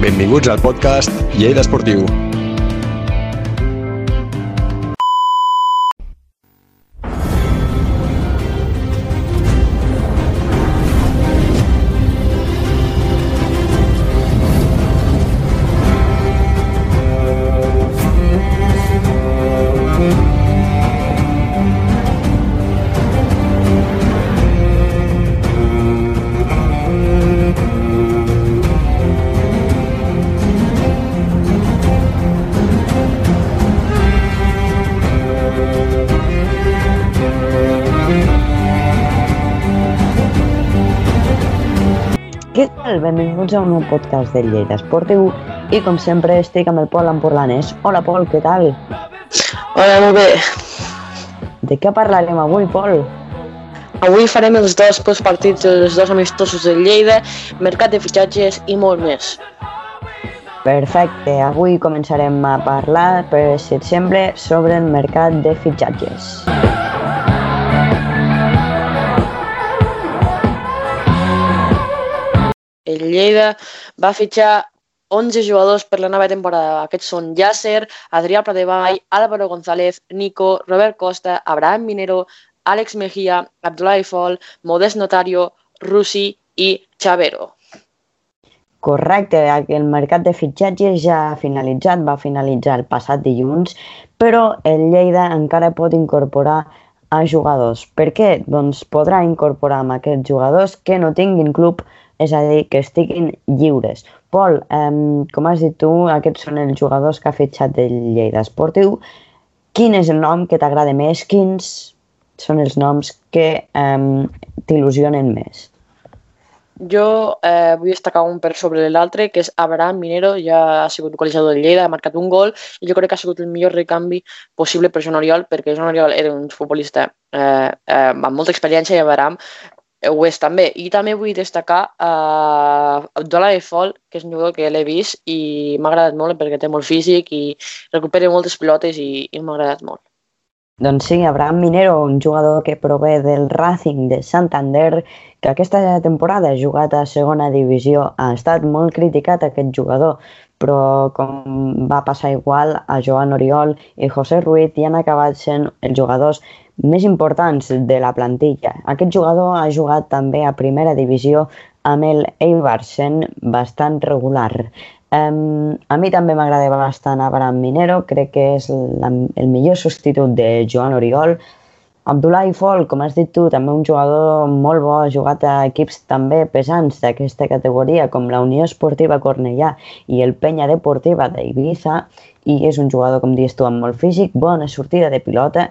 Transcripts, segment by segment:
Benvinguts al podcast Lleida Esportiu. Benvinguts a un nou podcast de Lleida Esportiu i com sempre estic amb el Pol Empordanès. Hola Pol, què tal? Hola, molt bé. De què parlarem avui, Pol? Avui farem els dos postpartits dels dos amistosos de Lleida, mercat de fitxatges i molt més. Perfecte, avui començarem a parlar, per si et sembla, sobre el mercat de fitxatges. El Lleida va fitxar 11 jugadors per la nova temporada. Aquests són Yasser, Adrià Pradevall, Álvaro González, Nico, Robert Costa, Abraham Minero, Àlex Mejía, Abdoulaye Fall, Modest Notario, Rusi i Chavero. Correcte, el mercat de fitxatges ja ha finalitzat, va finalitzar el passat dilluns, però el Lleida encara pot incorporar a jugadors. Per què? Doncs podrà incorporar amb aquests jugadors que no tinguin club, és a dir, que estiguin lliures. Pol, eh, com has dit tu, aquests són els jugadors que ha fitxat el Lleida Esportiu. Quin és el nom que t'agrada més? Quins són els noms que eh, t'il·lusionen més? Jo eh, vull destacar un per sobre l'altre, que és Abraham Minero, ja ha sigut col·legiador del Lleida, ha marcat un gol i jo crec que ha sigut el millor recanvi possible per Joan Oriol, perquè Joan Oriol era un futbolista eh, eh, amb molta experiència i Abraham ho és també. I també vull destacar uh, Abdullah Fall, que és un jugador que l'he vist i m'ha agradat molt perquè té molt físic i recupera moltes pilotes i, i m'ha agradat molt. Doncs sí, Abraham Minero, un jugador que prové del Racing de Santander, que aquesta temporada ha jugat a segona divisió. Ha estat molt criticat aquest jugador, però com va passar igual a Joan Oriol i José Ruiz i han acabat sent els jugadors més importants de la plantilla. Aquest jugador ha jugat també a primera divisió amb el Eibar, sent bastant regular. Um, a mi també m'agrada bastant Abraham Minero, crec que és la, el millor substitut de Joan Oriol. Abdullah Fall, com has dit tu, també un jugador molt bo, ha jugat a equips també pesants d'aquesta categoria, com la Unió Esportiva Cornellà i el Penya Deportiva d'Eivissa, i és un jugador, com dius tu, amb molt físic, bona sortida de pilota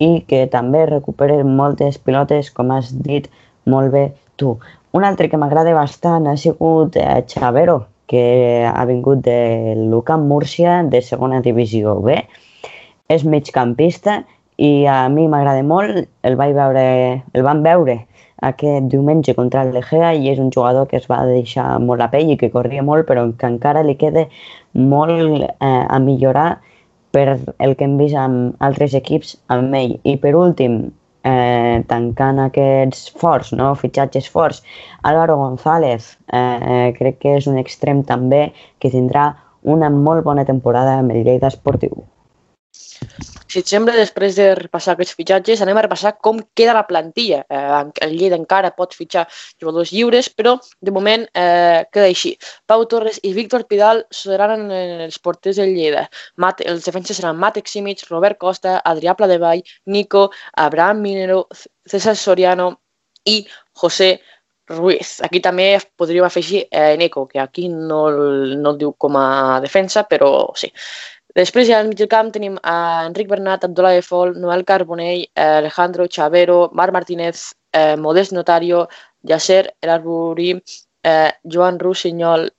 i que també recupera moltes pilotes, com has dit molt bé tu. Un altre que m'agrada bastant ha sigut eh, Chavero, que ha vingut de l'UCAM Múrcia, de segona divisió B. És migcampista i a mi m'agrada molt. El, vaig veure, el van veure aquest diumenge contra el Legea i és un jugador que es va deixar molt la pell i que corria molt, però que encara li queda molt eh, a millorar per el que hem vist amb altres equips amb ell. I per últim, eh, tancant aquests forts, no? fitxatges forts. Álvaro González, eh, crec que és un extrem també que tindrà una molt bona temporada amb el Lleida Esportiu. Si et sembla, després de repassar aquests fitxatges, anem a repassar com queda la plantilla. Eh, el Lleida encara pot fitxar jugadors lliures, però de moment eh, queda així. Pau Torres i Víctor Pidal seran els porters del Lleida. Mat, els defenses seran Matec Simic, Robert Costa, Adrià Pladevall, Nico, Abraham Minero, César Soriano i José Ruiz. Aquí també podríem afegir eh, Nico, que aquí no, no el diu com a defensa, però sí. Després ja al mig del camp tenim a Enric Bernat, Abdullah Fall, Noel Carbonell, eh, Alejandro Chavero, Marc Martínez, eh, Modest Notario, Yasser El Arburí, eh, Joan Rossinyol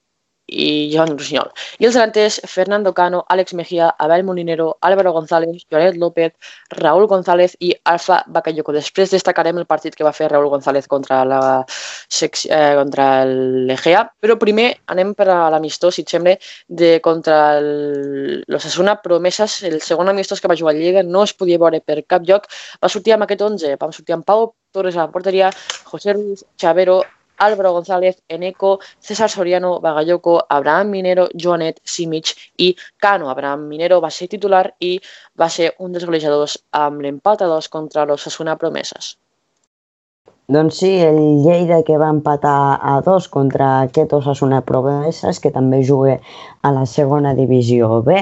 i Joan Rossinyol. I els delanters, Fernando Cano, Àlex Mejía, Abel Molinero, Álvaro González, Joanet López, Raúl González i Alfa Bakayoko. Després destacarem el partit que va fer Raúl González contra la eh, contra l'Egea, però primer anem per a l'amistós, si et de contra l'Ossassuna Promeses, el segon amistós que va jugar a Lliga, no es podia veure per cap lloc, va sortir amb aquest 11, vam sortir amb Pau Torres a la porteria, José Ruiz, Chavero, Álvaro González, Eneco, César Soriano, Bagayoko, Abraham Minero, Joanet, Simic i Cano. Abraham Minero va ser titular i va ser un dels golejadors amb l'empat a dos contra l'Osasuna Promeses. Doncs sí, el Lleida que va empatar a dos contra aquest Osasuna Promeses, que també juga a la segona divisió B.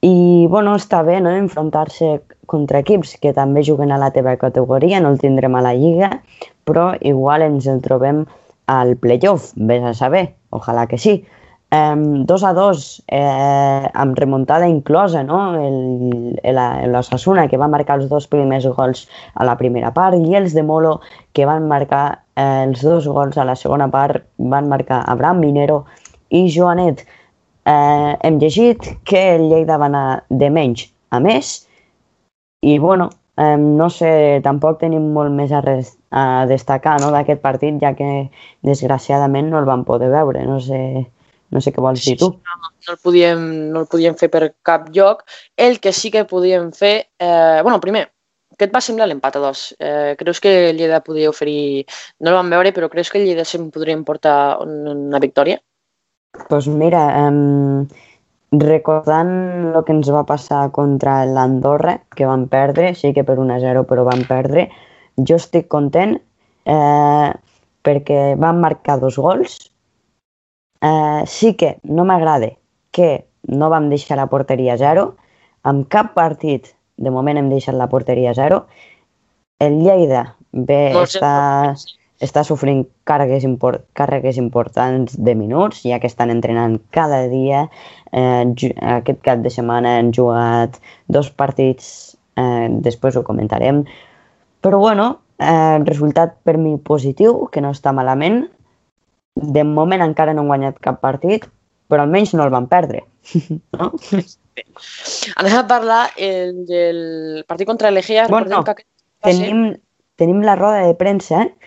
I, bueno, està bé, no?, enfrontar-se contra equips que també juguen a la teva categoria, no el tindrem a la Lliga, però igual ens el trobem al playoff, vés a saber, ojalà que sí. Um, 2 a 2, eh, amb remuntada inclosa, no? L'Osasuna, que va marcar els dos primers gols a la primera part, i els de Molo, que van marcar eh, els dos gols a la segona part, van marcar Abraham Minero i Joanet. Eh, hem llegit que el Lleida va anar de menys a més, i bueno, eh, no sé, tampoc tenim molt més a, res, a destacar no, d'aquest partit, ja que desgraciadament no el vam poder veure. No sé, no sé què vols dir tu. No, no, el podíem, no el podíem fer per cap lloc. El que sí que podíem fer... Eh, bueno, primer, què et va semblar l'empat a dos? Eh, creus que el Lleida podria oferir... No el vam veure, però creus que el Lleida se'n podria importar una victòria? Doncs pues mira, eh, recordant el que ens va passar contra l'Andorra, que van perdre, sí que per 1-0 però van perdre, jo estic content eh, perquè van marcar dos gols. Eh, sí que no m'agrada que no vam deixar la porteria a zero. En cap partit, de moment, hem deixat la porteria a zero. El Lleida bé no, està, està sofrint càrregues, import, càrregues importants de minuts, ja que estan entrenant cada dia. Eh, aquest cap de setmana han jugat dos partits, eh, després ho comentarem. Però bueno, eh, resultat per mi positiu, que no està malament. De moment encara no han guanyat cap partit, però almenys no el van perdre. no? Anem a parlar el, del partit contra l'Egea. Bueno, que tenim, tenim la roda de premsa, eh?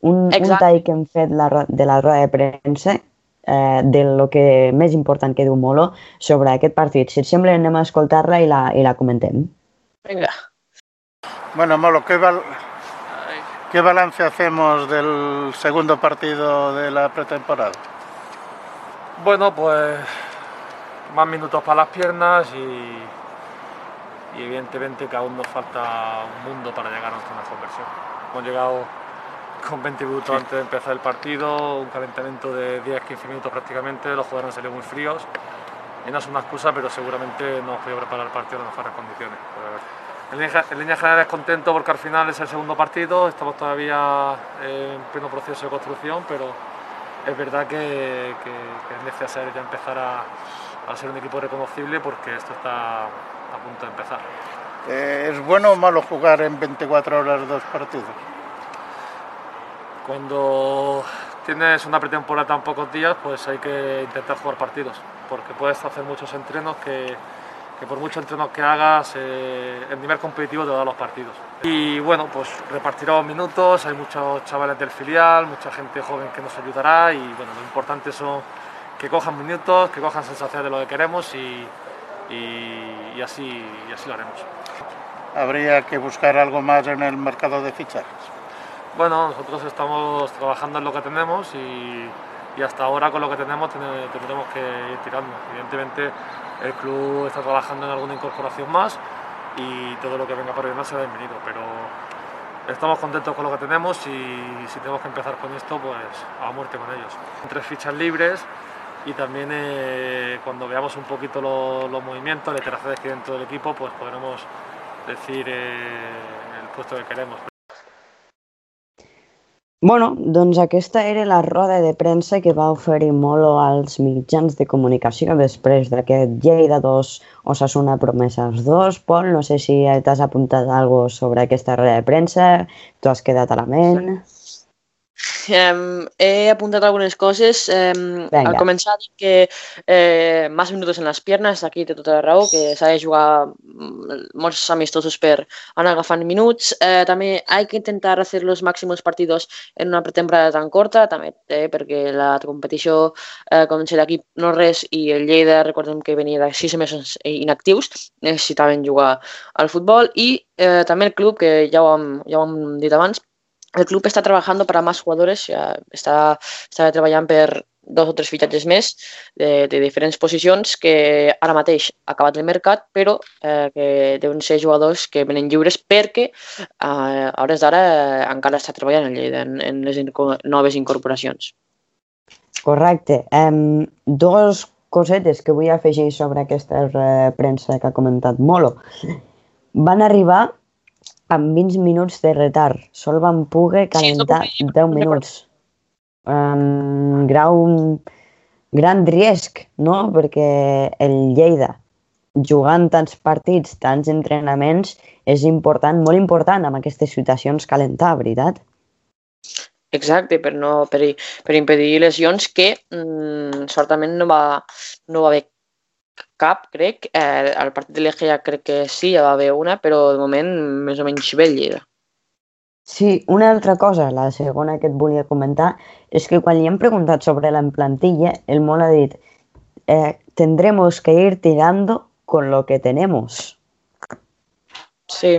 Un, un tall que hem fet la, de la roda de premsa eh, de lo que més important que diu Molo sobre aquest partit. Si et sembla, anem a escoltar-la i, la, i la comentem. Bueno, Molo, ¿qué, val ¿qué balance hacemos del segundo partido de la pretemporada? Bueno, pues más minutos para las piernas y, y evidentemente que aún nos falta un mundo para llegar a nuestra mejor versión. Hemos llegado con 20 minutos antes de empezar el partido, un calentamiento de 10-15 minutos prácticamente, los jugadores han salido muy fríos. Y no es una excusa, pero seguramente no hemos podido preparar el partido en las mejores condiciones. En línea, en línea general es contento porque al final es el segundo partido, estamos todavía en pleno proceso de construcción, pero es verdad que, que, que es necesario ya empezar a, a, ser un equipo reconocible porque esto está a punto de empezar. Eh, ¿Es bueno o malo jugar en 24 horas dos partidos? Cuando tienes una pretemporada tan pocos días, pues hay que intentar jugar partidos, porque puedes hacer muchos entrenos que, que por muchos entrenos que hagas, eh, el nivel competitivo te da los partidos. Y bueno, pues repartiremos minutos, hay muchos chavales del filial, mucha gente joven que nos ayudará y bueno, lo importante son que cojan minutos, que cojan sensaciones de lo que queremos y, así, y así lo haremos. ¿Habría que buscar algo más en el mercado de fichajes? Bueno, nosotros estamos trabajando en lo que tenemos y, hasta ahora con lo que tenemos tendremos que ir tirando. Evidentemente el club está trabajando en alguna incorporación más y todo lo que venga por detrás será bienvenido, pero estamos contentos con lo que tenemos y si tenemos que empezar con esto, pues a muerte con ellos. Tres fichas libres y también eh, cuando veamos un poquito lo, los movimientos, las iteraciones que hay dentro del equipo, pues podremos decir eh, el puesto que queremos. Bueno, doncs aquesta era la roda de premsa que va oferir Molo als mitjans de comunicació després d'aquest Lleida 2 Osasuna Promeses 2. Pol, no sé si t'has apuntat alguna sobre aquesta roda de premsa, tu has quedat a la ment... Sí. Eh, he apuntat algunes coses. Eh, al començar dic que eh, més minuts en les piernes, aquí té tota la raó, que s'ha de jugar mm, molts amistosos per anar agafant minuts. Eh, també hay que intentar hacer los máximos partidos en una pretemporada tan corta, també eh, perquè la competició eh, comença d'aquí no res i el Lleida, recordem que venia de sis mesos inactius, necessitaven jugar al futbol i eh, també el club, que ja ho hem, ja ho hem dit abans, el club està treballant per a més jugadors, ja està, està treballant per dos o tres fitxatges més de, de diferents posicions que ara mateix ha acabat el mercat, però eh, que deuen ser jugadors que venen lliures perquè eh, a hores d'ara eh, encara està treballant en Lleida en, en les inco noves incorporacions. Correcte. Um, dos cosetes que vull afegir sobre aquesta eh, premsa que ha comentat Molo. Van arribar amb 20 minuts de retard. Sol van poder calentar sí, 10 minuts. Um, grau, gran risc, no? Perquè el Lleida, jugant tants partits, tants entrenaments, és important, molt important amb aquestes situacions calentar, veritat? Exacte, per, no, per, per impedir lesions que mm, certament no va, no va haver cap, crec. Eh, al partit de l'Eje ja crec que sí, ja va haver una, però de moment més o menys bé Lleida. Sí, una altra cosa, la segona que et volia comentar, és que quan li hem preguntat sobre la plantilla, el Mol ha dit eh, tendremos que ir tirando con lo que tenemos. Sí.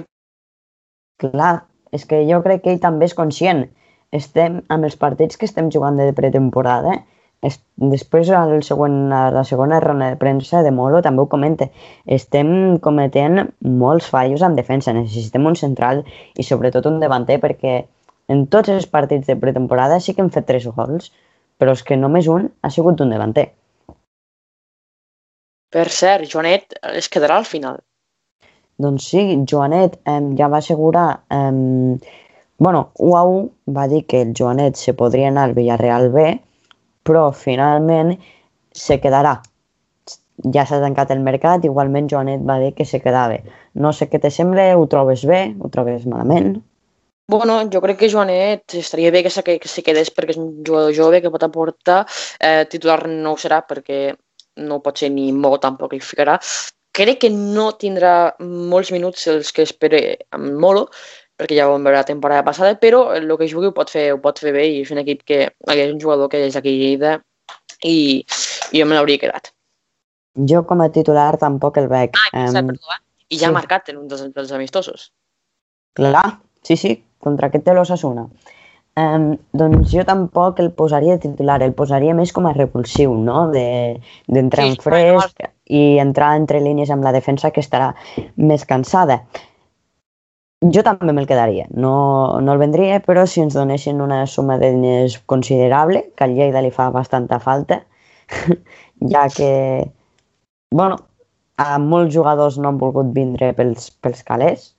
Clar, és que jo crec que ell també és conscient estem amb els partits que estem jugant de pretemporada, es, després al següent, a la segona ronda de premsa de Molo també ho comenta, estem cometent molts fallos en defensa, necessitem un central i sobretot un davanter perquè en tots els partits de pretemporada sí que hem fet tres gols, però és que només un ha sigut un davanter. Per cert, Joanet es quedarà al final. Doncs sí, Joanet eh, ja va assegurar eh, bueno, UAU va dir que el Joanet se podria anar al Villarreal B, però finalment se quedarà. Ja s'ha tancat el mercat, igualment Joanet va dir que se quedava. No sé què te sembla, ho trobes bé, ho trobes malament? Bueno, jo crec que Joanet estaria bé que se, que se quedés perquè és un jugador jove que pot aportar. Eh, titular no ho serà perquè no pot ser ni molt tampoc el ficarà. Crec que no tindrà molts minuts els que espera amb Molo, perquè ja ho vam veure la temporada passada, però el que jugui ho pot fer, ho pot fer bé i és un equip que és un jugador que és aquí Lleida i, i jo me l'hauria quedat. Jo com a titular tampoc el veig. Ah, um, perdó, eh? I ja sí. ha marcat en un dels, dels amistosos. Clar, sí, sí, contra aquest té l'Ossassuna. Um, doncs jo tampoc el posaria titular, el posaria més com a repulsiu, no? D'entrar de, sí, en fresc i entrar entre línies amb la defensa que estarà més cansada. Jo també me'l quedaria. No, no el vendria, però si ens donessin una suma de diners considerable, que al Lleida li fa bastanta falta, ja que, bueno, a molts jugadors no han volgut vindre pels, pels calés,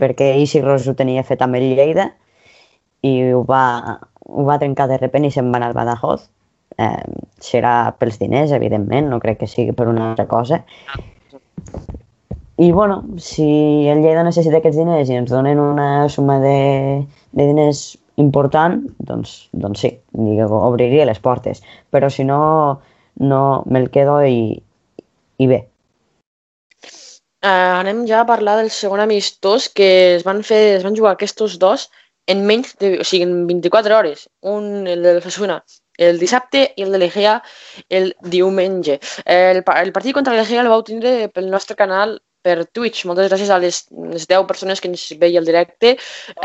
perquè Isi Ros ho tenia fet amb el Lleida i ho va, ho va trencar de repent i se'n va anar al Badajoz. Eh, serà pels diners, evidentment, no crec que sigui per una altra cosa. I, bueno, si el Lleida necessita aquests diners i ens donen una suma de, de diners important, doncs, doncs sí, obriria les portes. Però si no, no me'l quedo i, i bé. Uh, anem ja a parlar del segon amistós que es van fer, es van jugar aquests dos en menys de, o sigui, en 24 hores. Un, el de Fasuna, el dissabte i el de l'Egea el diumenge. El, el partit contra l'Egea el vau tindre pel nostre canal per Twitch. Moltes gràcies a les, les 10 persones que ens veien al directe.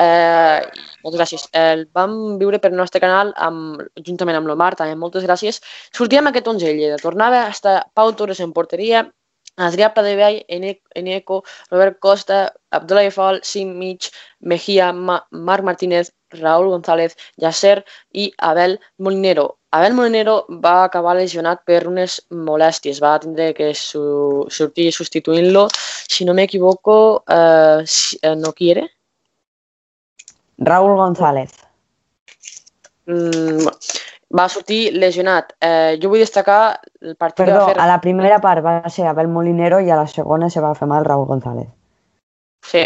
Eh, moltes gràcies. El vam viure per el nostre canal amb, juntament amb l'Omar, també moltes gràcies. Sortíem aquest 11 Lleida. Tornava hasta Pau Torres en porteria, Adrià Pladevall, Eneco, Robert Costa, Abdullah Fall, Sim Mich, Mejía, Ma Marc Martínez, Raúl González, Yasser i Abel Molinero. Abel Molinero va acabar lesionat per unes molèsties, va tindre que su sortir substituint-lo. Si no m'equivoco, eh, si, eh, no quiere? Raúl González. Mm, va sortir lesionat. Eh, jo vull destacar el partit Perdó, que va fer... a la primera part va ser Abel Molinero i a la segona se va fer mal Raúl González. Sí,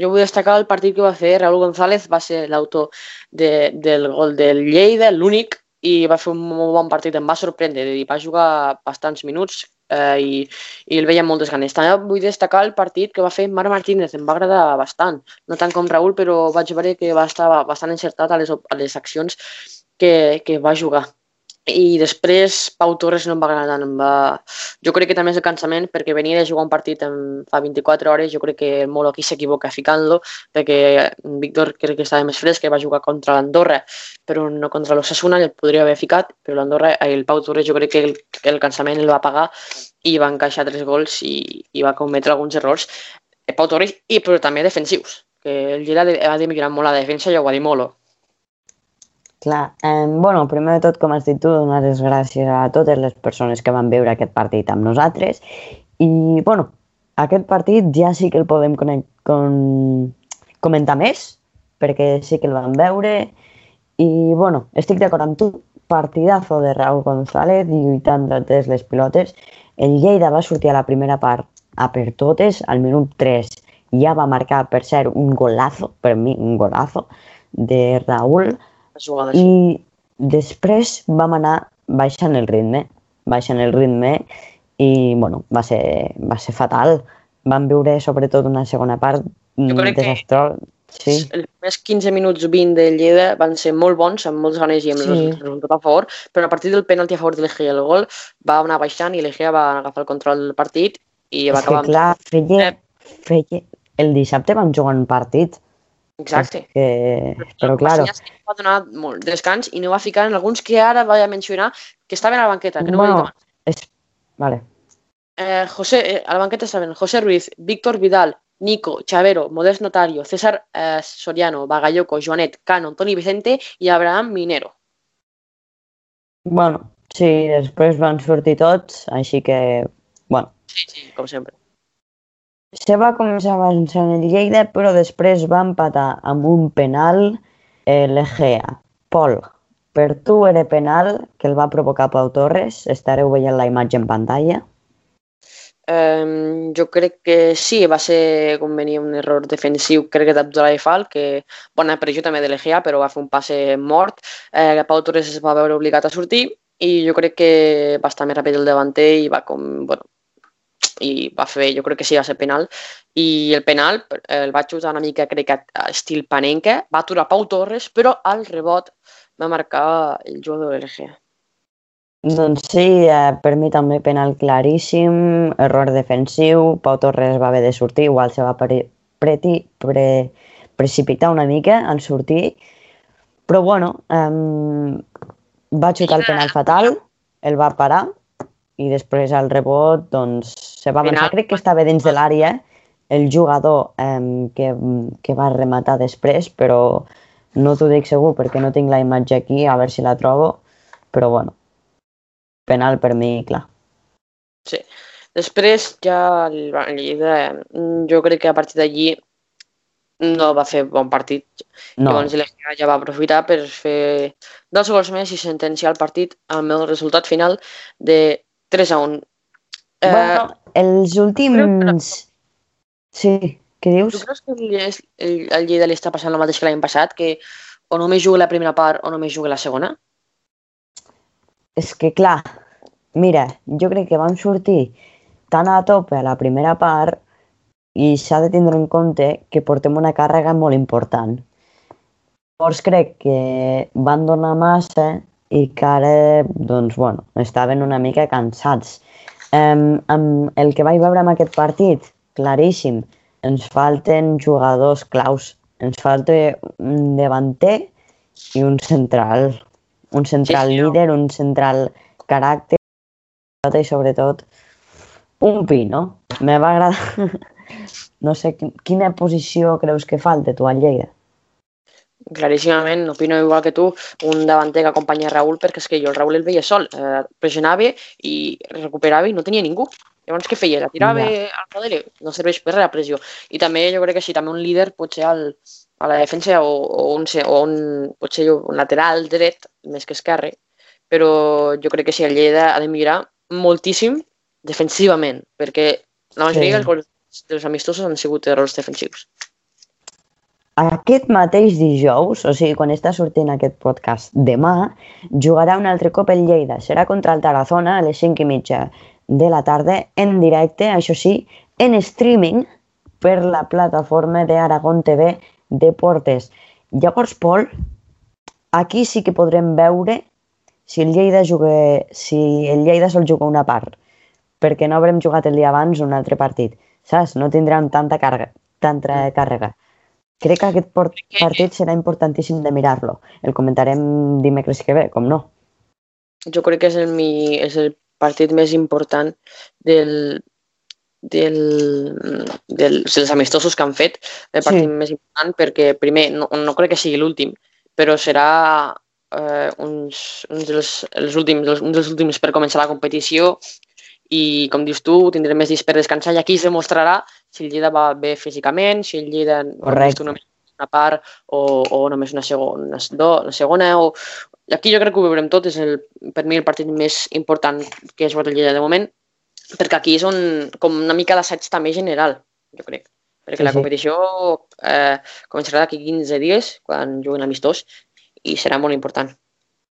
jo vull destacar el partit que va fer Raúl González, va ser l'autor de, del gol del Lleida, l'únic, i va fer un molt bon partit, em va sorprendre, i va jugar bastants minuts eh, i, i el veia amb moltes ganes. També vull destacar el partit que va fer Marc Martínez, em va agradar bastant, no tant com Raúl, però vaig veure que va estar bastant encertat a les, a les accions que, que va jugar. i després Pau Torres no em va agradar tant. Va... Jo crec que també és el cansament perquè venia de jugar un partit en fa 24 hores, jo crec que el Molo aquí s'equivoca ficant-lo perquè Víctor crec que estava més fresc, que va jugar contra l'Andorra però no contra l'Ossassuna, el podria haver ficat, però l'Andorra, el Pau Torres jo crec que el, el cansament el va pagar i va encaixar tres gols i, i va cometre alguns errors. El Pau Torres, i, però també defensius, que el Gira ha de millorar molt la defensa i ho ha dit Molo Clar, eh, bueno, primer de tot, com has dit tu, donar les gràcies a totes les persones que van veure aquest partit amb nosaltres. I, bueno, aquest partit ja sí que el podem con comentar més, perquè sí que el vam veure. I, bueno, estic d'acord amb tu, partidazo de Raúl González lluitant totes les pilotes. El Lleida va sortir a la primera part a per totes, al minut 3 ja va marcar, per ser un golazo, per mi un golazo, de Raúl, i després vam anar baixant el ritme, baixant el ritme i bueno, va, ser, va ser fatal. Vam viure sobretot una segona part desastrosa. Sí, els primers 15 minuts 20 de Lleida van ser molt bons, amb molts ganes i amb Sí. el resultat a favor, però a partir del penalti a favor de l'Egea el gol va anar baixant i l'Egea va agafar el control del partit i va és que acabar... amb- clar, feia, Eh. feia... El dissabte vam jugar un partit. Exacte. Que... Però claro, Macias va donar molt descans i no va ficar en alguns que ara vaig a mencionar que estaven a la banqueta, que no bueno, ho he dit és... Vale. Eh, José, eh, a la banqueta estaven José Ruiz, Víctor Vidal, Nico, Chavero, Modest Notario, César eh, Soriano, Bagayoko, Joanet, Cano, Antoni Vicente i Abraham Minero. Bueno, sí, després van sortir tots, així que, bueno, Sí, sí, com sempre. Se va començar avançant el Lleida, però després va empatar amb un penal eh, l'Egea. Pol, per tu era penal que el va provocar Pau Torres? Estareu veient la imatge en pantalla. Um, jo crec que sí, va ser com venia un error defensiu, crec que d'Abdullah Fall, que bona pressió també de l'Egea, però va fer un passe mort. Eh, Pau Torres es va veure obligat a sortir i jo crec que va estar més ràpid el davanter i va com, bueno, i va fer, jo crec que sí, va ser penal. I el penal el va xutar una mica, crec que estil Panenca, va aturar Pau Torres, però al rebot va marcar el jugador de l'Egea. Doncs sí, eh, per mi també penal claríssim, error defensiu, Pau Torres va haver de sortir, igual se va pre, preti, pre, precipitar una mica al sortir, però bueno, eh, va xutar el penal fatal, el va parar i després al rebot doncs, se va avançar, Penal. crec que estava dins de l'àrea el jugador eh, que, que va rematar després, però no t'ho dic segur perquè no tinc la imatge aquí, a veure si la trobo, però bueno, penal per mi, clar. Sí. Després ja el Lleida, jo crec que a partir d'allí no va fer bon partit. No, Llavors l'Egea ja va aprofitar per fer dos gols més i sentenciar el partit amb el resultat final de 3 a 1. Eh, bueno, els últims... Sí, què tu dius? creus que el, el, el Lleida li està passant el mateix que l'any passat, que o només juga la primera part o només juga la segona? És que, clar, mira, jo crec que vam sortir tan a tope a la primera part i s'ha de tindre en compte que portem una càrrega molt important. Llavors crec que van donar massa i que ara, doncs, bueno, estaven una mica cansats. Um, amb el que vaig veure en aquest partit, claríssim, ens falten jugadors claus. Ens falta un davanter i un central. Un central Sí, sí, líder, un central caràcter i sobretot un pi, no? Me va agradar... No sé, qui- quina posició creus que falta tu al Lleida? Claríssimament, opino igual que tu, un davanter que acompanya Raül, perquè és que jo el Raül el veia sol, eh, pressionava i recuperava i no tenia ningú. Llavors què feia? La tirava Ja. al darrere? No serveix per res la pressió. I també jo crec que sí, també un líder potser al, a la defensa o, o, un, o un, potser un lateral dret, més que esquerre, però jo crec que sí, el Lleida ha de millorar moltíssim defensivament, perquè la majoria Sí. dels gols dels amistosos han sigut errors defensius. Aquest mateix dijous, o sigui, quan està sortint aquest podcast demà, jugarà un altre cop el Lleida. Serà contra el Tarazona a les 5 i mitja de la tarda, en directe, això sí, en streaming per la plataforma d'Aragon TV Deportes. Llavors, Pol, aquí sí que podrem veure si el Lleida juga, si el Lleida sol jugar una part, perquè no haurem jugat el dia abans un altre partit, saps? No tindrem tanta càrrega, tanta càrrega. Crec que aquest partit serà importantíssim de mirar-lo. El comentarem dimecres que ve, com no. Jo crec que és el, mi, és el partit més important del, del, del, dels amistosos que han fet, el partit Sí. més important, perquè primer, no, no crec que sigui l'últim, però serà eh, uns, uns dels, els últims, dels, un dels últims per començar la competició i, com dius tu, tindrem més dies per descansar i aquí es demostrarà si el Lleida va bé físicament, si el Lleida Correcte. només una part o, o només una segona, una, do, una segona o... Aquí jo crec que ho veurem tot, és el, per mi el partit més important que és el Lleida de moment, perquè aquí és on, com una mica d'assaig també general, jo crec. Perquè Sí, la competició eh, començarà d'aquí 15 dies, quan juguen amistós, i serà molt important.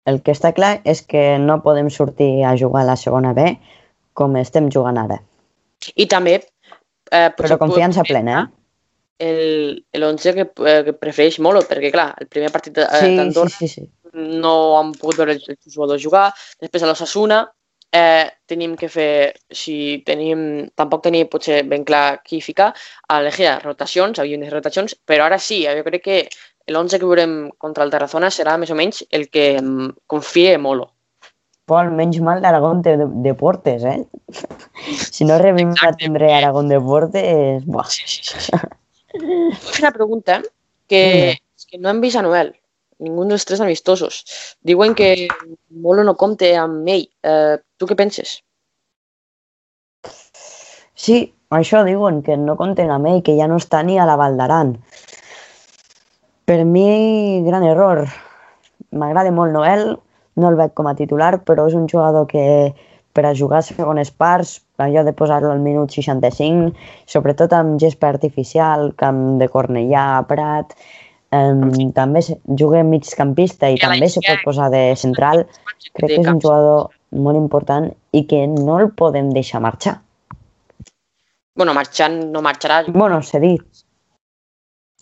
El que està clar és que no podem sortir a jugar a la segona B com estem jugant ara. I també... Eh, Però confiança plena, eh? El, el 11 que, eh, que prefereix Molo, perquè clar, el primer partit eh, Sí, sí, d'Andorra sí, sí. no han pogut veure els, jugadors jugar. Després a l'Ossassuna eh, tenim que fer, si tenim, tampoc tenim potser ben clar qui ficar, a l'Egea rotacions, havíem de rotacions, però ara sí, jo crec que l'11 que veurem contra el Tarazona serà més o menys el que confie Molo. Pol, menys mal d'Aragón de, de Portes, eh? Si no rebim a tindre Aragón de Portes... Buah. Sí, sí, sí. una pregunta que, és que no hem vist a Noel, ningú dels tres amistosos. Diuen que Molo no compte amb ell. Eh, tu què penses? Sí, això diuen, que no compten amb ell, que ja no està ni a la Val d'Aran. Per mi, gran error. M'agrada molt Noel, no el veig com a titular, però és un jugador que per a jugar segones parts, allò de posar-lo al minut 65, sobretot amb gespa artificial, camp de Cornellà, Prat, um, també juga migcampista i també se pot posar de central. Crec que és un jugador molt important i que no el podem deixar marxar. Bueno, marxant no marxarà. Bueno, s'ha dit.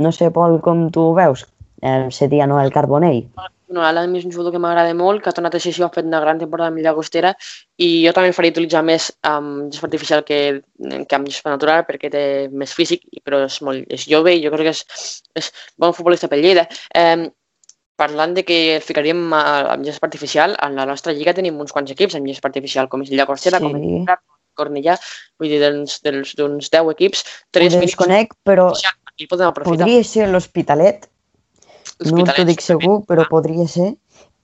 No sé, Pol, com tu ho veus, el seria Noel Carbonell. No, Alan és un jugador que m'agrada molt, que ha tornat a ser així, ha fet una gran temporada amb Llagostera i jo també faria utilitzar més amb gespa artificial que, que amb gespa natural perquè té més físic, però és, molt, és jove i jo crec que és, és bon futbolista pel Lleida. Eh, parlant de que ficaríem a- amb gespa artificial, en la nostra lliga tenim uns quants equips amb gespa artificial, com és el Llagostera, Sí. com és Prat, Cornellà, vull dir, d'uns 10 equips, Ho tres mínims, desconec, però podria ser l'Hospitalet, no t'ho dic segur, però podria ser.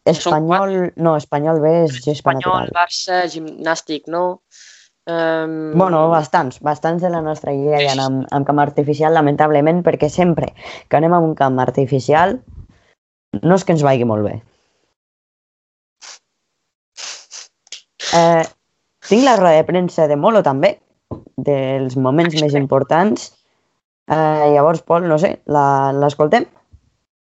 Espanyol, no, Espanyol B és gespa Espanyol, natural. Barça, gimnàstic, no? Um, Bueno, bastants, bastants de la nostra lliga hi ha amb, amb camp artificial, lamentablement, perquè sempre que anem a un camp artificial no és que ens vagi molt bé. Eh, tinc la roda de premsa de Molo també, dels moments més importants. Eh, llavors, Pol, no sé, la- l'escoltem?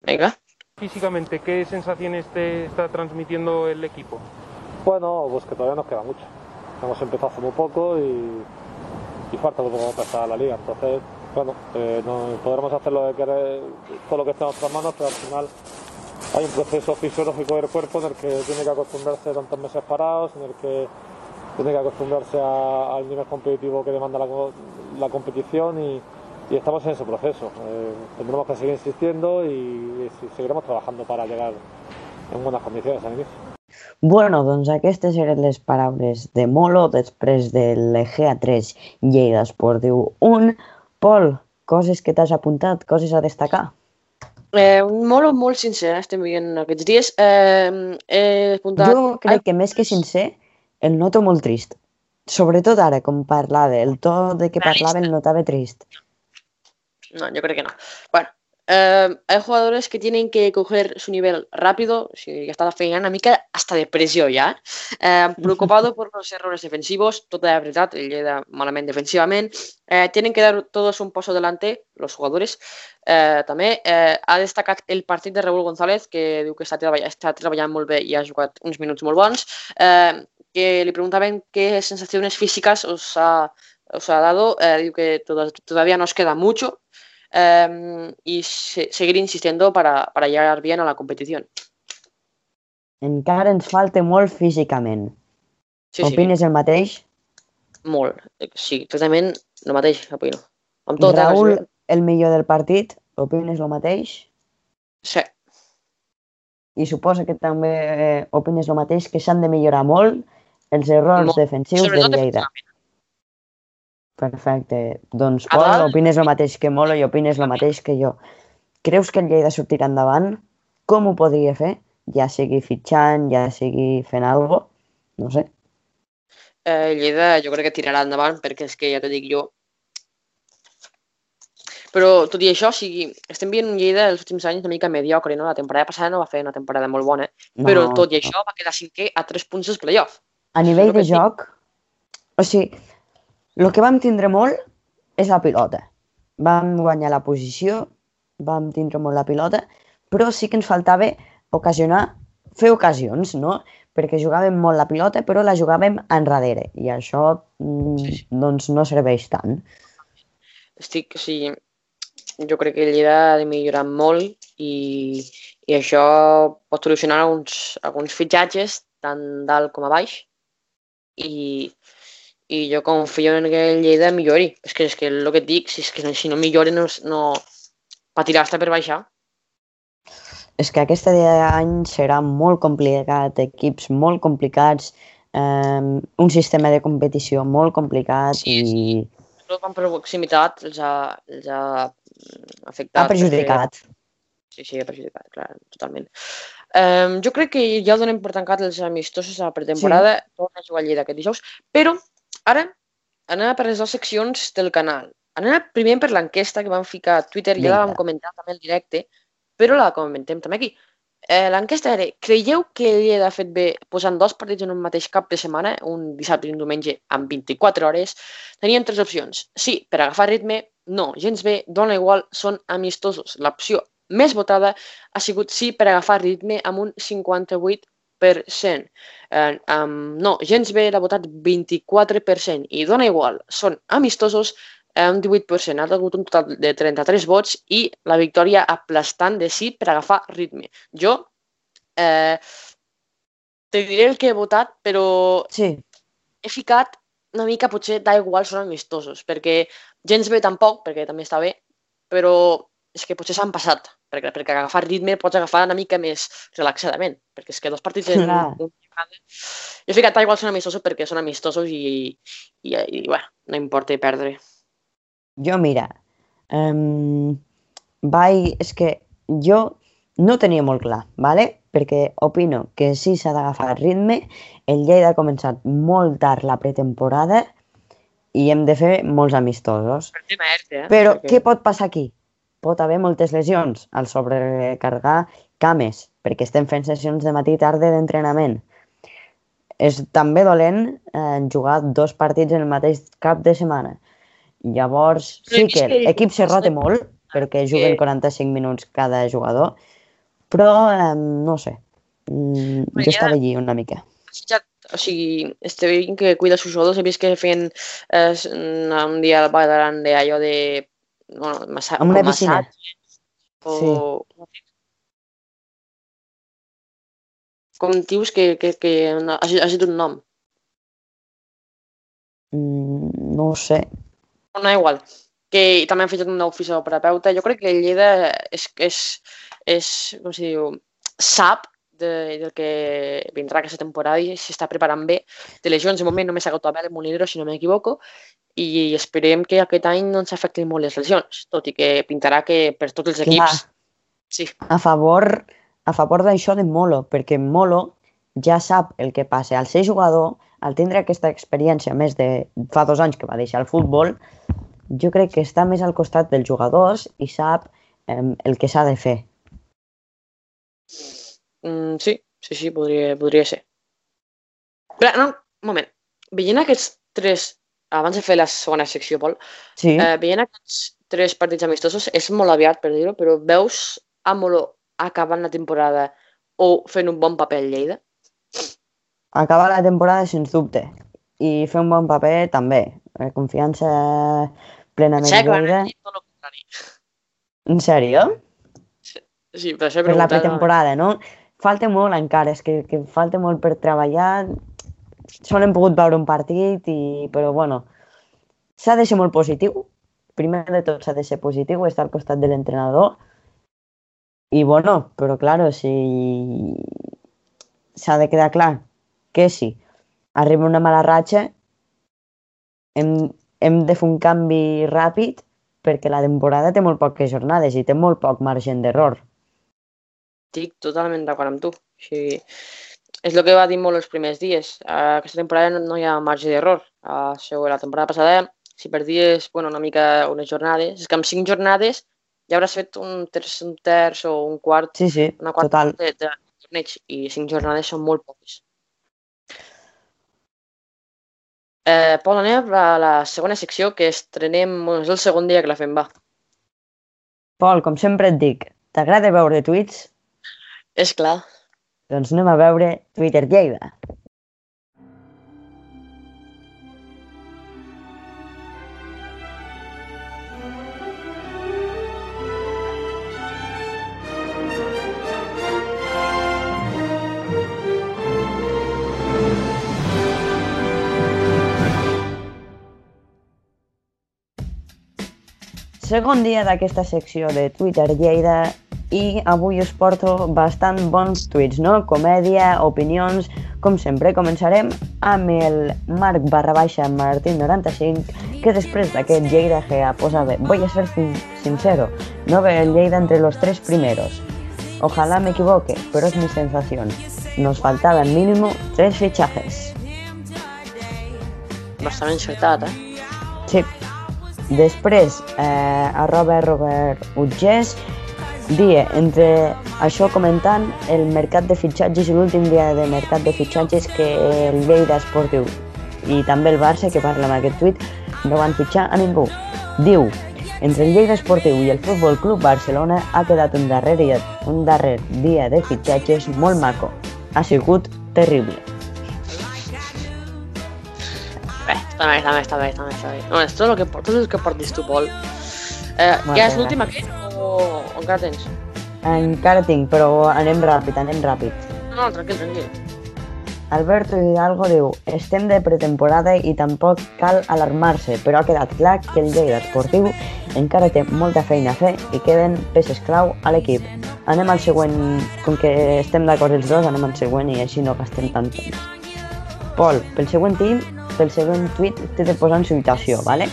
Venga. Físicamente, ¿qué sensaciones te está transmitiendo el equipo? Bueno, pues que todavía nos queda mucho. Hemos empezado hace muy poco y, y falta muy poco para empezar la liga. Entonces, bueno, eh, no, podremos hacer lo que quere- todo lo que esté en nuestras manos, pero al final hay un proceso fisiológico del cuerpo en el que tiene que acostumbrarse tantos meses parados, en el que tiene que acostumbrarse a- al nivel competitivo que demanda la competición y, y estamos en ese proceso. Eh, tendremos que seguir insistiendo y, y seguiremos trabajando para llegar en buenas condiciones al inicio. Bueno, doncs aquestes eren les paraules de Molo després de l'EGA 3 Lleida Esportiu 1. Pol, coses que t'has apuntat, coses a destacar? Eh, molt, molt sincer, estem veient aquests dies. Eh, he apuntat... Jo crec que més que sincer, el noto molt trist. Sobretot ara, com parlava, el to de que parlava el notava trist. No, yo creo que no. Bueno, eh, hay jugadores que tienen que coger su nivel rápido, si ya está la mica hasta de pressió ja. Eh, preocupado por los errores defensivos, tota la veritat, el Lleida malament defensivament. Eh, tienen que dar todos un paso adelante, los jugadores. Eh, també eh, ha destacat el partit de Raúl González, que diu que està, treball està treballant molt bé i ha jugat uns minuts molt bons. Eh, que li preguntaven qué sensaciones físicas os ha, os ha dado. Eh, diu que toda- todavía nos queda mucho eh, y se- seguir insistiendo para, para llegar bien a la competición. encara ens falta molt físicament. Sí, sí, Opines el mateix? molt. Sí, exactament el mateix, opino. Amb tot, Raül, eh? el millor del partit, opines el mateix? Sí, I suposa que també eh, opines el mateix, que s'han de millorar molt els errors Molt. defensius sobretot del Lleida. defensivament. Perfecte. Doncs, Pol, dalt- opines el mateix que Molo i opines el mateix que jo. Creus que el Lleida sortirà endavant? Com ho podria fer? Ja sigui fitxant, ja sigui fent alguna cosa? No sé. Eh, Lleida jo crec que tirarà endavant perquè és que ja t'ho dic jo. Però tot i això, o sigui, estem veient un Lleida els últims anys una mica mediocre, no? La temporada passada no va fer una temporada molt bona, No, però tot i no. això va quedar cinquè a tres punts dels playoff. A nivell de joc, o sigui, el que vam tindre molt és la pilota. Vam guanyar la posició, vam tindre molt la pilota, però sí que ens faltava ocasionar, fer ocasions, no? Perquè jugàvem molt la pilota, però la jugàvem enrere, i això mm, Sí, sí. doncs no serveix tant. Estic, o sigui, jo crec que el Lleida ha de millorar molt i, i això pot solucionar alguns, alguns fitxatges tant dalt com a baix i, i jo confio en que el Lleida millori. És que, és que el que et dic, si, és que si no millora no, no patirà hasta per baixar. És que aquest any serà molt complicat, equips molt complicats, eh, un sistema de competició molt complicat Sí, i sí. Amb proximitat els ha, els ha afectat. ha perjudicat. Sí, sí, ha perjudicat, clar, totalment. Um, jo crec que ja donem per tancat els amistosos a la pretemporada, sí. torna a jugar a Lleida aquest dijous, però ara anem per les dues seccions del canal. Anem primer per l'enquesta que vam ficar a Twitter, ja la vam Vinga. comentar també al directe, però la comentem també aquí. Eh, l'enquesta era, creieu que el Lleida ha fet bé posant dos partits en un mateix cap de setmana, un dissabte i un diumenge, amb 24 hores? Tenien tres opcions. Sí, per agafar ritme, no, gens bé, dona igual, són amistosos. L'opció més votada ha sigut sí per agafar ritme amb un 58%. Eh, um, no, gens bé l'ha votat 24% i dona igual, són amistosos un 18%. Ha hagut un total de 33 vots i la victòria aplastant de sí per agafar ritme. Jo eh, te diré el que he votat, però Sí, he ficat una mica, potser da igual, són amistosos, perquè gens bé tampoc, perquè també està bé, però és que potser s'han passat, perquè, perquè agafar ritme pots agafar una mica més relaxadament, perquè és que dos partits en Clar. un vegada... Jo he ficat igual són amistosos perquè són amistosos i, i, i, bueno, no importa perdre. jo mira, um, vaig, és que jo no tenia molt clar, ¿vale? perquè opino que sí s'ha d'agafar ritme, el Lleida ha començat molt tard la pretemporada i hem de fer molts amistosos. Per eh? Però Perquè- què pot passar aquí? Pot haver moltes lesions al sobrecarregar cames, perquè estem fent sessions de matí i tarda d'entrenament. És també dolent eh, jugar dos partits en el mateix cap de setmana. Llavors, sí que l'equip se rota molt, perquè juguen 45 minuts cada jugador, però eh, no sé, mm, jo estava allí una mica. fitxat, o sigui, este que cuida els seus jugadors, he vist que feien eh, un dia al Ballaran de allò de... Bueno, massa, Amb una piscina. massatge, O... Com dius que, que, que ha, ha sigut un nom? Mm, no ho sé. No, igual. Que també han fitxat un nou fisioterapeuta. Jo crec que Lleida és, és, és com si diu, sap de, del que vindrà aquesta temporada i s'està preparant bé. De lesions, de moment només s'ha acabat Abel Monedero, si no m'equivoco, i esperem que aquest any no ens afectin molt les lesions, tot i que pintarà que per tots els Clar. equips... Sí, a favor, a favor d'això de Molo, perquè Molo ja sap el que passa. Al ser jugador, al tindre aquesta experiència més de fa dos anys que va deixar el futbol, jo crec que està més al costat dels jugadors i sap eh, el que s'ha de fer. Mm, sí, sí, sí, podria, podria ser. Però, no, un moment. Veient aquests tres, abans de fer la segona secció, Pol, Sí, Eh, veient aquests tres partits amistosos, és molt aviat per dir-ho, però veus a Molo acabant la temporada o fent un bon paper al Lleida? acabar la temporada sens dubte i fer un bon paper també. Eh, Confiança plenament van Lleida. En sèrio? Sí, per això he Per la preguntat. pretemporada, no? Falta molt encara, és que, que falta molt per treballar. Sol hem pogut veure un partit, i, però bueno, s'ha de ser molt positiu. Primer de tot s'ha de ser positiu, estar al costat de l'entrenador. I bueno, però claro, si s'ha de quedar clar que si arriba una mala ratxa, hem, hem de fer un canvi ràpid perquè la temporada té molt poques jornades i té molt poc marge d'error. Estic totalment d'acord amb tu. O sigui, és el que va dir molt els primers dies. Uh, aquesta temporada no, no hi ha marge d'error. Uh, la temporada passada, si perdies bueno, una mica unes jornades, és que amb cinc jornades ja hauràs fet un terç, un terç o un quart, Sí, sí, una quarta total. de, de torneig i cinc jornades són molt poques. Eh, Pol, anem a la segona secció que estrenem, és el segon dia que la fem, va. Pol, com sempre et dic, t'agrada veure tuits? És clar. Doncs anem a veure Twitter Lleida. Segon dia d'aquesta secció de Twitter Lleida i avui us porto bastant bons tuits, no? Comèdia, opinions, com sempre. Començarem amb el Marc barra baixa Martín 95, que després d'aquest Lleida que posava voy a ser sin- sincero, no veo el Lleida entre los tres primeros. Ojalá me equivoque, pero es mi sensación. Nos faltaban mínimo tres fichajes. Bastant encertat, eh? Sí. Després, eh, arroba Robert Utgés, dia entre això comentant el mercat de fitxatges i l'últim dia de mercat de fitxatges que el Lleida Esportiu i també el Barça, que parla en aquest tuit, no van fitxar a ningú. Diu, entre el Lleida Esportiu i el Futbol Club Barcelona ha quedat un darrer, dia, un darrer dia de fitxatges molt maco. Ha sigut terrible. Bé, està bé, està bé, està bé, està bé. Està bé. No, és tot el que, tot el que portis tu, Pol. Eh, ja és l'últim aquest o, o encara tens? Encara tinc, però anem ràpid, anem ràpid. No, no, tranquil, tranquil. Alberto Hidalgo diu estem de pretemporada i tampoc cal alarmar-se, però ha quedat clar que el Lleida Esportiu encara té molta feina a fer i queden peces clau a l'equip. Anem al següent, com que estem d'acord els dos, anem al següent i així no gastem tant temps. Pol, pel següent team, pel següent tuit t'he de posar en situació, ¿vale?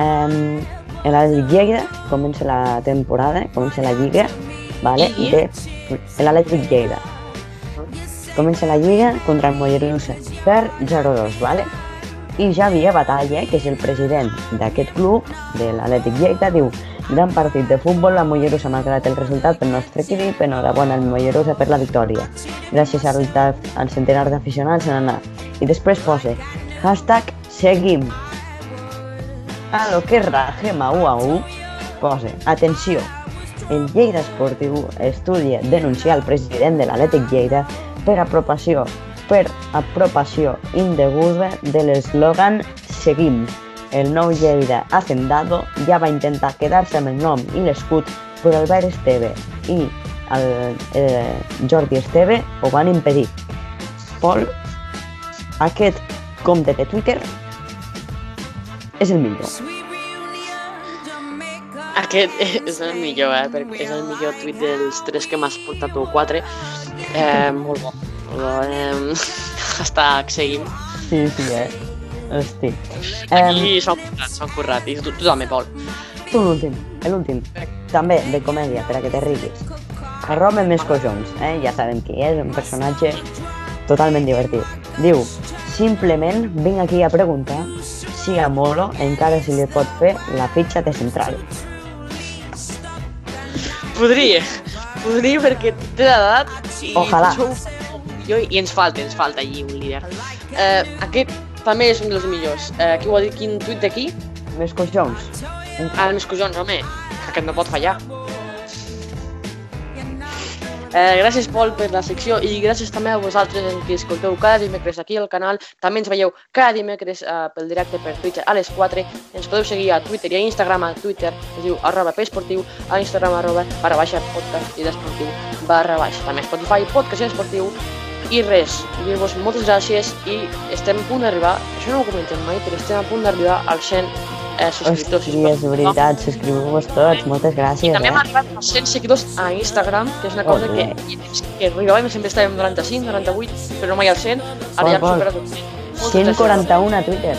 Um, L'Atlètic Lleida comença la temporada, comença la Lliga, ¿vale? I? De l'Atlètic Lleida comença la lliga contra el Mollerussa per 0-2, ¿vale? I Javier Batalla, que és el president d'aquest club, de l'Atlètic Lleida, diu Gran partit de futbol, la Mollerussa ha malgrat el resultat pel nostre equip, enhorabona al Mollerussa per la victòria. Gràcies al, al centenar d'aficionats en anar. I després posa hashtag seguim. A lo que rajema u a atenció, el Lleida Esportiu estudia denunciar el president de l'Atlètic Lleida per apropació, per apropació indeguda de l'eslògan Seguim. El nou Lleida Hacendado ja va intentar quedar-se amb el nom i l'escut, però Albert Esteve i el eh, Jordi Esteve ho van impedir. Pol, aquest compte de Twitter és el millor. Aquest és el millor, eh? Perquè és el millor tuit dels tres que m'has portat tu, quatre. Eh, molt bo. Molt bo. Eh, hashtag seguim. Sí, sí, eh? Hosti. Aquí s'han currat, s'han currat. I tu, tu també, Pol. Tu l'últim, l'últim. També de comèdia, per a que te riguis. Arroba més collons, eh? Ja sabem qui és, un personatge totalment divertit. Diu, simplement vinc aquí a preguntar si a Molo encara se li pot fer la fitxa de central. Podria. Podria perquè té l'edat i Ojalà. sou millor i ens falta, ens falta allí un líder. Eh, aquest també és un dels millors. Eh, qui ho ha dit? Quin tuit d'aquí? Més collons. Ah, el més collons, home. Aquest no pot fallar. Eh, gràcies, Pol, per la secció i gràcies també a vosaltres en qui escolteu cada dimecres aquí al canal. També ens veieu cada dimecres eh, pel directe per Twitch a les 4. Ens podeu seguir a Twitter i a Instagram, a Twitter, es diu arroba pesportiu, a Instagram arroba barra baixa podcast i d'esportiu barra baixa. També Spotify, podcast i esportiu. I res, dir-vos moltes gràcies i estem a punt d'arribar, això no ho comentem mai, però estem a punt d'arribar als 100 eh, subscriptors. Hosti, és veritat, subscriu-vos tots, moltes I gràcies, també hem eh? arribat als 100 seguidors a Instagram, que és una cosa que, que arribàvem sempre estàvem 95, 98, però mai al 100, ara ja hem superat els 100. Moltes gràcies. 141 a Twitter.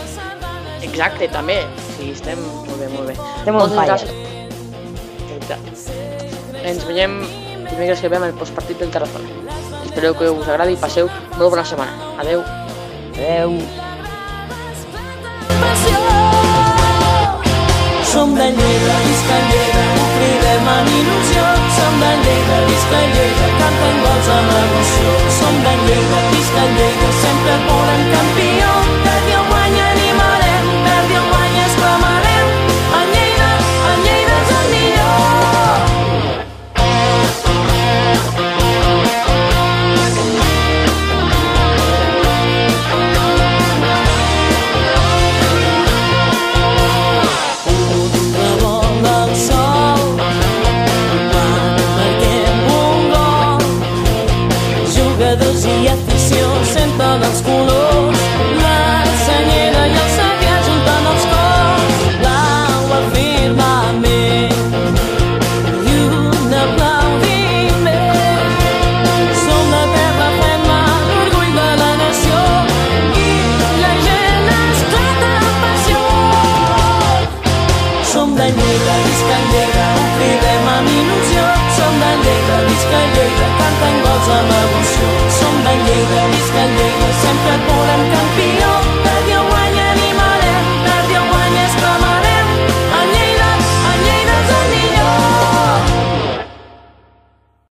Exacte, també. Sí, estem molt bé, molt bé. Estem on Moltes fire. gràcies. Ens veiem dimecres que ve amb el postpartit del Tarazona. Espero que us agradi i passeu molt bona setmana. Adeu. Adeu. Som de Lleida, visca Lleida, cridem amb il·lusió. Som de Lleida, visca Lleida, cantem gols amb emoció. Som de Lleida, visca Lleida, sempre volem campió.